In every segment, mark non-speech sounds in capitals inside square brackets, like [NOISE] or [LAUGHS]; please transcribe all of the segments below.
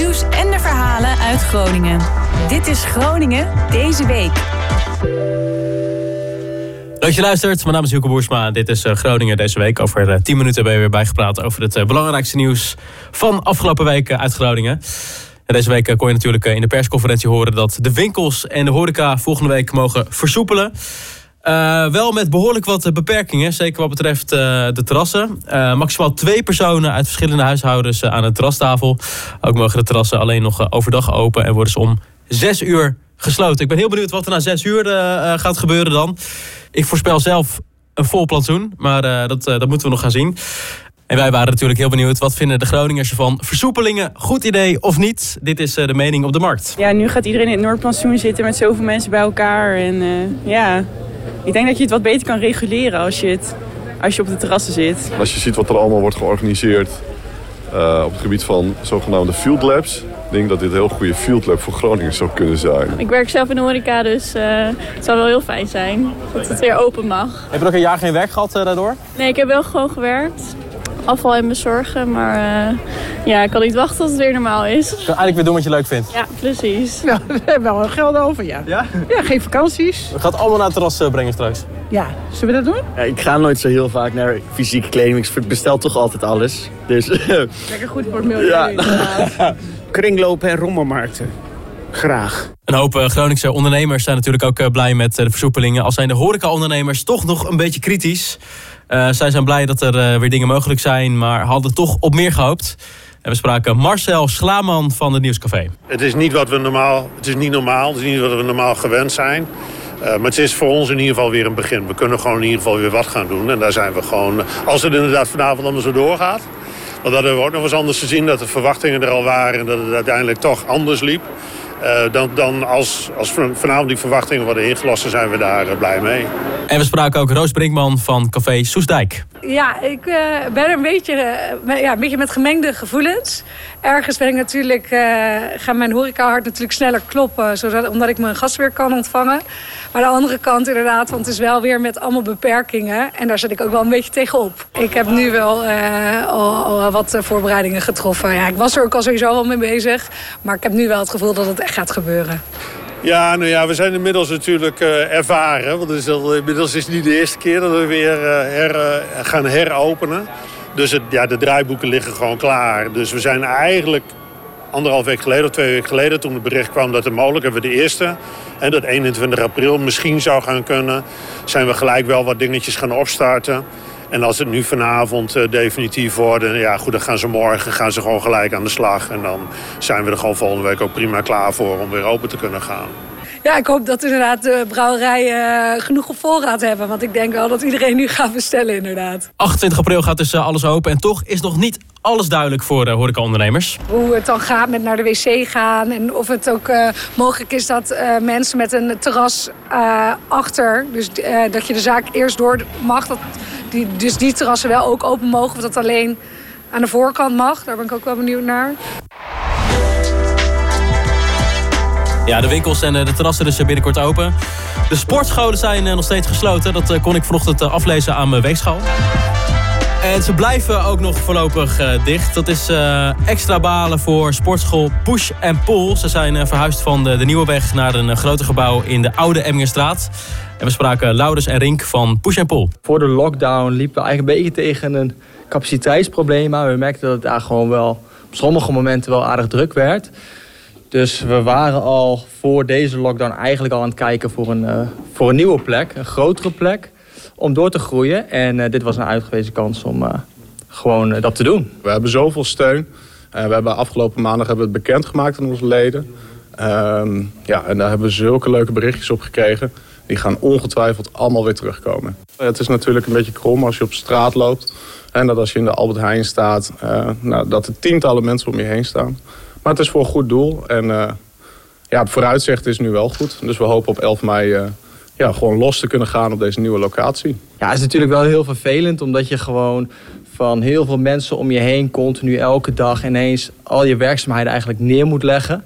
nieuws en de verhalen uit Groningen. Dit is Groningen deze week. Leuk je luistert. Mijn naam is Hilke Boersma. Dit is eh, Groningen deze week. Over 10 minuten ben je weer bijgepraat over het eh, belangrijkste nieuws van afgelopen week eh, uit Groningen. En deze week kon je natuurlijk in de persconferentie horen dat de winkels en de horeca volgende week mogen versoepelen. Uh, wel met behoorlijk wat beperkingen, zeker wat betreft uh, de terrassen. Maximaal twee personen uit verschillende huishoudens aan een terrastafel. Ook mogen de terrassen alleen nog overdag open en worden ze om zes uur gesloten. Ik ben heel benieuwd wat er na zes uur gaat gebeuren dan. Ik voorspel zelf een vol plantsoen, maar dat, dat moeten we nog gaan zien. En wij waren natuurlijk heel benieuwd. Wat vinden de Groningers ervan? Versoepelingen, goed idee of niet? Dit is de mening op de markt. Ja, nu gaat iedereen in het Noordplantsoen zitten met zoveel mensen bij elkaar. En ja, ik denk dat je het wat beter kan reguleren als je, het, als je op de terrassen zit. Als je ziet wat er allemaal wordt georganiseerd uh, op het gebied van zogenaamde field labs. Ik denk dat dit een heel goede field lab voor Groningen zou kunnen zijn. Ik werk zelf in de horeca, dus uh, het zou wel heel fijn zijn dat het weer open mag. Heb je nog een jaar geen werk gehad uh, daardoor? Nee, ik heb wel gewoon gewerkt afval en bezorgen. Maar uh, ja, ik kan niet wachten tot het weer normaal is. Kan eigenlijk weer doen wat je leuk vindt. Ja, precies. Ja, we hebben wel geld over, ja. Ja? Ja, geen vakanties. We gaan het allemaal naar het terras uh, brengen straks. Ja, zullen we dat doen? Ja, ik ga nooit zo heel vaak naar fysieke kleding. Ik bestel toch altijd alles. Dus, [LAUGHS] Lekker goed voor het milieu. Ja. [LAUGHS] Kringlopen en rommelmarkten. Graag. Een hoop Groningse ondernemers zijn natuurlijk ook blij met de versoepelingen. Al zijn de horeca-ondernemers toch nog een beetje kritisch. Uh, zij zijn blij dat er uh, weer dingen mogelijk zijn, maar hadden toch op meer gehoopt. En we spraken Marcel Schlaman van het Nieuwscafé. Het is niet wat we normaal, het is niet normaal, het is niet wat we normaal gewend zijn. Uh, maar het is voor ons in ieder geval weer een begin. We kunnen gewoon in ieder geval weer wat gaan doen. En daar zijn we gewoon, als het inderdaad vanavond allemaal zo doorgaat. Dat hebben we ook nog eens anders gezien, dat de verwachtingen er al waren en dat het uiteindelijk toch anders liep. Dan, dan als, als vanavond die verwachtingen worden ingelost, dan zijn we daar blij mee. En we spraken ook Roos Brinkman van Café Soesdijk. Ja, ik uh, ben een beetje, ja, een beetje met gemengde gevoelens. Ergens ben ik natuurlijk, gaan mijn horecahart natuurlijk sneller kloppen, zodat, omdat ik mijn gast weer kan ontvangen. Maar de andere kant inderdaad, want het is wel weer met allemaal beperkingen. En daar zit ik ook wel een beetje tegenop. Ik heb nu wel al, al, wat voorbereidingen getroffen. Ja, ik was er ook al sowieso wel mee bezig. Maar ik heb nu wel het gevoel dat het echt gaat gebeuren. Ja, nou ja, we zijn inmiddels natuurlijk uh, ervaren. Want het is al, inmiddels is het niet de eerste keer dat we weer uh, her, uh, gaan heropenen. Dus het, ja, de draaiboeken liggen gewoon klaar. Dus we zijn eigenlijk anderhalf week geleden of twee weken geleden... toen het bericht kwam dat het mogelijk hebben we de eerste... en dat 21 april misschien zou gaan kunnen... zijn we gelijk wel wat dingetjes gaan opstarten... En als het nu vanavond uh, definitief wordt, ja goed, dan gaan ze morgen gaan ze gewoon gelijk aan de slag. En dan zijn we er gewoon volgende week ook prima klaar voor om weer open te kunnen gaan. Ja, ik hoop dat inderdaad de brouwerijen uh, genoeg op voorraad hebben. Want ik denk wel dat iedereen nu gaat bestellen inderdaad. 28 april gaat dus uh, alles open. En toch is nog niet alles duidelijk voor de horecaondernemers. Hoe het dan gaat met naar de wc gaan. En of het ook uh, mogelijk is dat mensen met een terras achter... dus dat je de zaak eerst door mag... Dat, die, dus die terrassen wel ook open mogen. Of dat alleen aan de voorkant mag. Daar ben ik ook wel benieuwd naar. Ja, de winkels en de terrassen dus binnenkort open. De sportscholen zijn nog steeds gesloten. Dat kon ik vanochtend aflezen aan mijn weegschaal. En ze blijven ook nog voorlopig dicht. Dat is extra balen voor sportschool Push Pull. Ze zijn verhuisd van de, Nieuwe Weg naar een groter gebouw in de Oude Emmingerstraat. En we spraken Laurens en Rink van Push and Pull. Voor de lockdown liepen we eigenlijk een beetje tegen een capaciteitsprobleem. Maar we merkten dat het daar gewoon wel op sommige momenten wel aardig druk werd. Dus we waren al voor deze lockdown eigenlijk al aan het kijken voor een, voor een nieuwe plek. Een grotere plek om door te groeien. En uh, dit was een uitgewezen kans om uh, gewoon uh, dat te doen. We hebben zoveel steun. we hebben afgelopen maandag hebben we het bekendgemaakt aan onze leden. Um, ja, en daar hebben we zulke leuke berichtjes op gekregen. Die gaan ongetwijfeld allemaal weer terugkomen. Het is natuurlijk een beetje krom als je op straat loopt. En dat als je in de Albert Heijn staat, nou, dat er tientallen mensen om je heen staan. Maar het is voor een goed doel. En ja, het vooruitzicht is nu wel goed. Dus we hopen op 11 mei ja, gewoon los te kunnen gaan op deze nieuwe locatie. Ja, het is natuurlijk wel heel vervelend, omdat je gewoon van heel veel mensen om je heen continu elke dag ineens al je werkzaamheden eigenlijk neer moet leggen.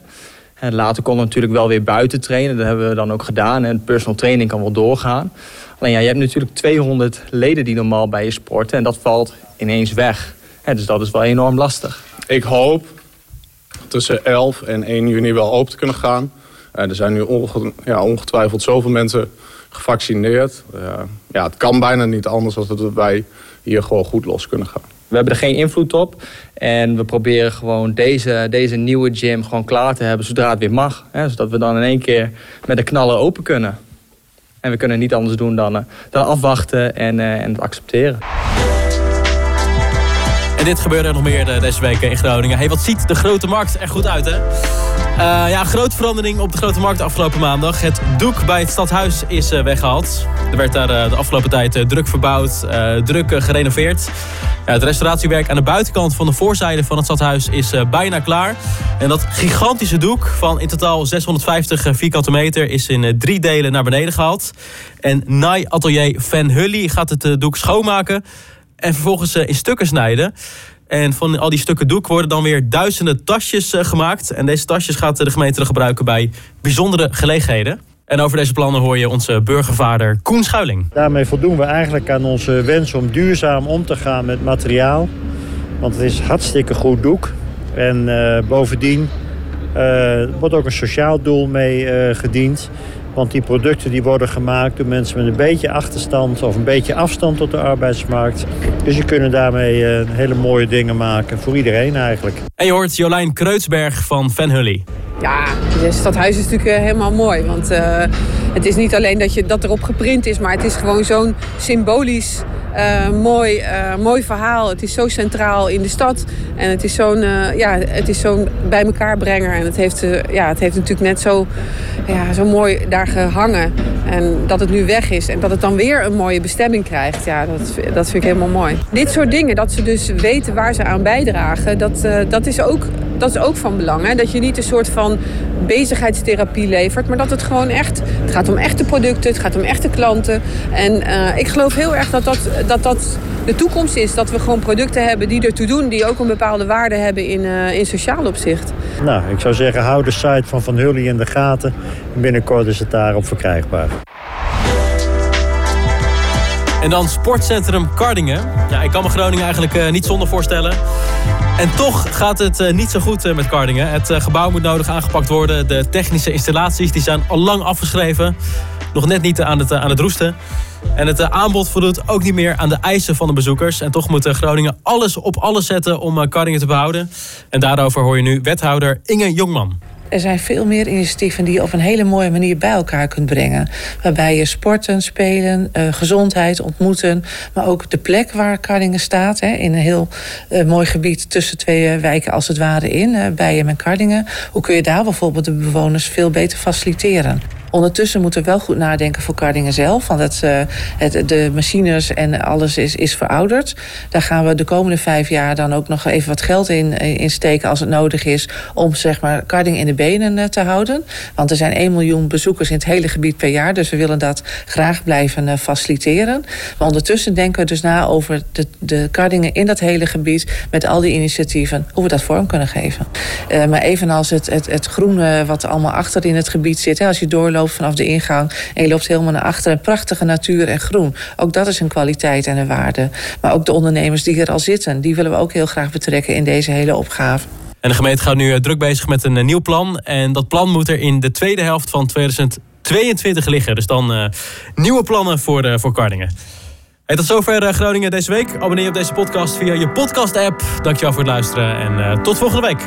En later kon natuurlijk wel weer buiten trainen. Dat hebben we dan ook gedaan. En personal training kan wel doorgaan. Alleen ja, je hebt natuurlijk 200 leden die normaal bij je sporten. En dat valt ineens weg. dus dat is wel enorm lastig. Ik hoop tussen 11 en 1 juni wel open te kunnen gaan. er zijn nu ja, ongetwijfeld zoveel mensen gevaccineerd. ja, het kan bijna niet anders dan dat wij hier gewoon goed los kunnen gaan. We hebben er geen invloed op. En we proberen gewoon deze, deze nieuwe gym gewoon klaar te hebben zodra het weer mag. Hè, zodat we dan in één keer met de knallen open kunnen. En we kunnen niet anders doen dan, dan afwachten en, en het accepteren. En dit gebeurde nog meer deze week in Groningen. Hey, wat ziet de grote markt er goed uit, hè? Ja, grote verandering op de grote markt afgelopen maandag. Het doek bij het stadhuis is uh, weggehaald. Er werd daar uh, de afgelopen tijd druk verbouwd, druk gerenoveerd. Het restauratiewerk aan de buitenkant van de voorzijde van het stadhuis is bijna klaar. En dat gigantische doek van in totaal 650 vierkante meter is in drie delen naar beneden gehaald. En Nai Atelier Van Hully gaat het doek schoonmaken en vervolgens in stukken snijden. En van al die stukken doek worden dan weer duizenden tasjes eh, gemaakt. En deze tasjes gaat de gemeente gebruiken bij bijzondere gelegenheden. En over deze plannen hoor je onze burgervader Koen Schuiling. Daarmee voldoen we eigenlijk aan onze wens om duurzaam om te gaan met materiaal. Want het is hartstikke goed doek. En uh, bovendien uh, wordt ook een sociaal doel mee uh, gediend. Want die producten die worden gemaakt door mensen met een beetje achterstand of een beetje afstand tot de arbeidsmarkt. Dus je kunnen daarmee hele mooie dingen maken voor iedereen eigenlijk. En je hoort Jolijn Kreutzberg van Van Hully. Ja, het stadhuis is natuurlijk uh, helemaal mooi. Want uh, het is niet alleen dat, je, dat erop geprint is, maar het is gewoon zo'n symbolisch uh, mooi, mooi verhaal. Het is zo centraal in de stad. En het is zo'n ja, het is zo'n bij elkaar brenger. En het heeft, ja, het heeft natuurlijk net zo, ja, zo mooi daar gehangen. En dat het nu weg is. En dat het dan weer een mooie bestemming krijgt. Ja, dat, dat vind ik helemaal mooi. Dit soort dingen, dat ze dus weten waar ze aan bijdragen. Dat, dat, is, ook, dat is ook van belang. Hè? Dat je niet een soort van bezigheidstherapie levert. Maar dat het gewoon echt... Het gaat om echte producten. Het gaat om echte klanten. En ik geloof heel erg dat dat dat dat de toekomst is. Dat we gewoon producten hebben die ertoe doen. Die ook een bepaalde waarde hebben in, uh, in sociaal opzicht. Nou, ik zou zeggen hou de site van Van Hully in de gaten. Binnenkort is het daarop verkrijgbaar. En dan sportcentrum Kardingen. Ja, ik kan me Groningen eigenlijk uh, niet zonder voorstellen. En toch gaat het uh, niet zo goed uh, met Kardingen. Het gebouw moet nodig aangepakt worden. De technische installaties die zijn al lang afgeschreven. Nog net niet aan het, aan het roesten. En het aanbod voldoet ook niet meer aan de eisen van de bezoekers. En toch moet Groningen alles op alles zetten om Kardingen te behouden. En daarover hoor je nu wethouder Inge Jongman. Er zijn veel meer initiatieven die je op een hele mooie manier bij elkaar kunt brengen. Waarbij je sporten, spelen, uh, gezondheid ontmoeten. Maar ook de plek waar Kardingen staat. Hè, in een heel uh, mooi gebied tussen twee wijken als het ware in. Bijen en Kardingen. Hoe kun je daar bijvoorbeeld de bewoners veel beter faciliteren? Ondertussen moeten we wel goed nadenken voor Kardingen zelf. Want het, uh, het, de machines en alles is, is verouderd. Daar gaan we de komende vijf jaar dan ook nog even wat geld in, in steken als het nodig is. Om zeg maar Kardingen in de benen uh, te houden. Want er zijn 1 miljoen bezoekers in het hele gebied per jaar. Dus we willen dat graag blijven faciliteren. Maar ondertussen denken we dus na over de, de Kardingen in dat hele gebied. Met al die initiatieven. Hoe we dat vorm kunnen geven. maar evenals het, het, het groene wat allemaal achter in het gebied zit. Hè, als je doorloopt vanaf de ingang en je loopt helemaal naar achteren. Prachtige natuur en groen. Ook dat is een kwaliteit en een waarde. Maar ook de ondernemers die er al zitten, die willen we ook heel graag betrekken in deze hele opgave. En de gemeente gaat nu druk bezig met een nieuw plan. En dat plan moet er in de tweede helft van 2022 liggen. Dus dan uh, nieuwe plannen voor, uh, voor Kardingen. Hey, tot zover Groningen deze week. Abonneer je op deze podcast via je podcast-app. Dankjewel voor het luisteren en tot volgende week.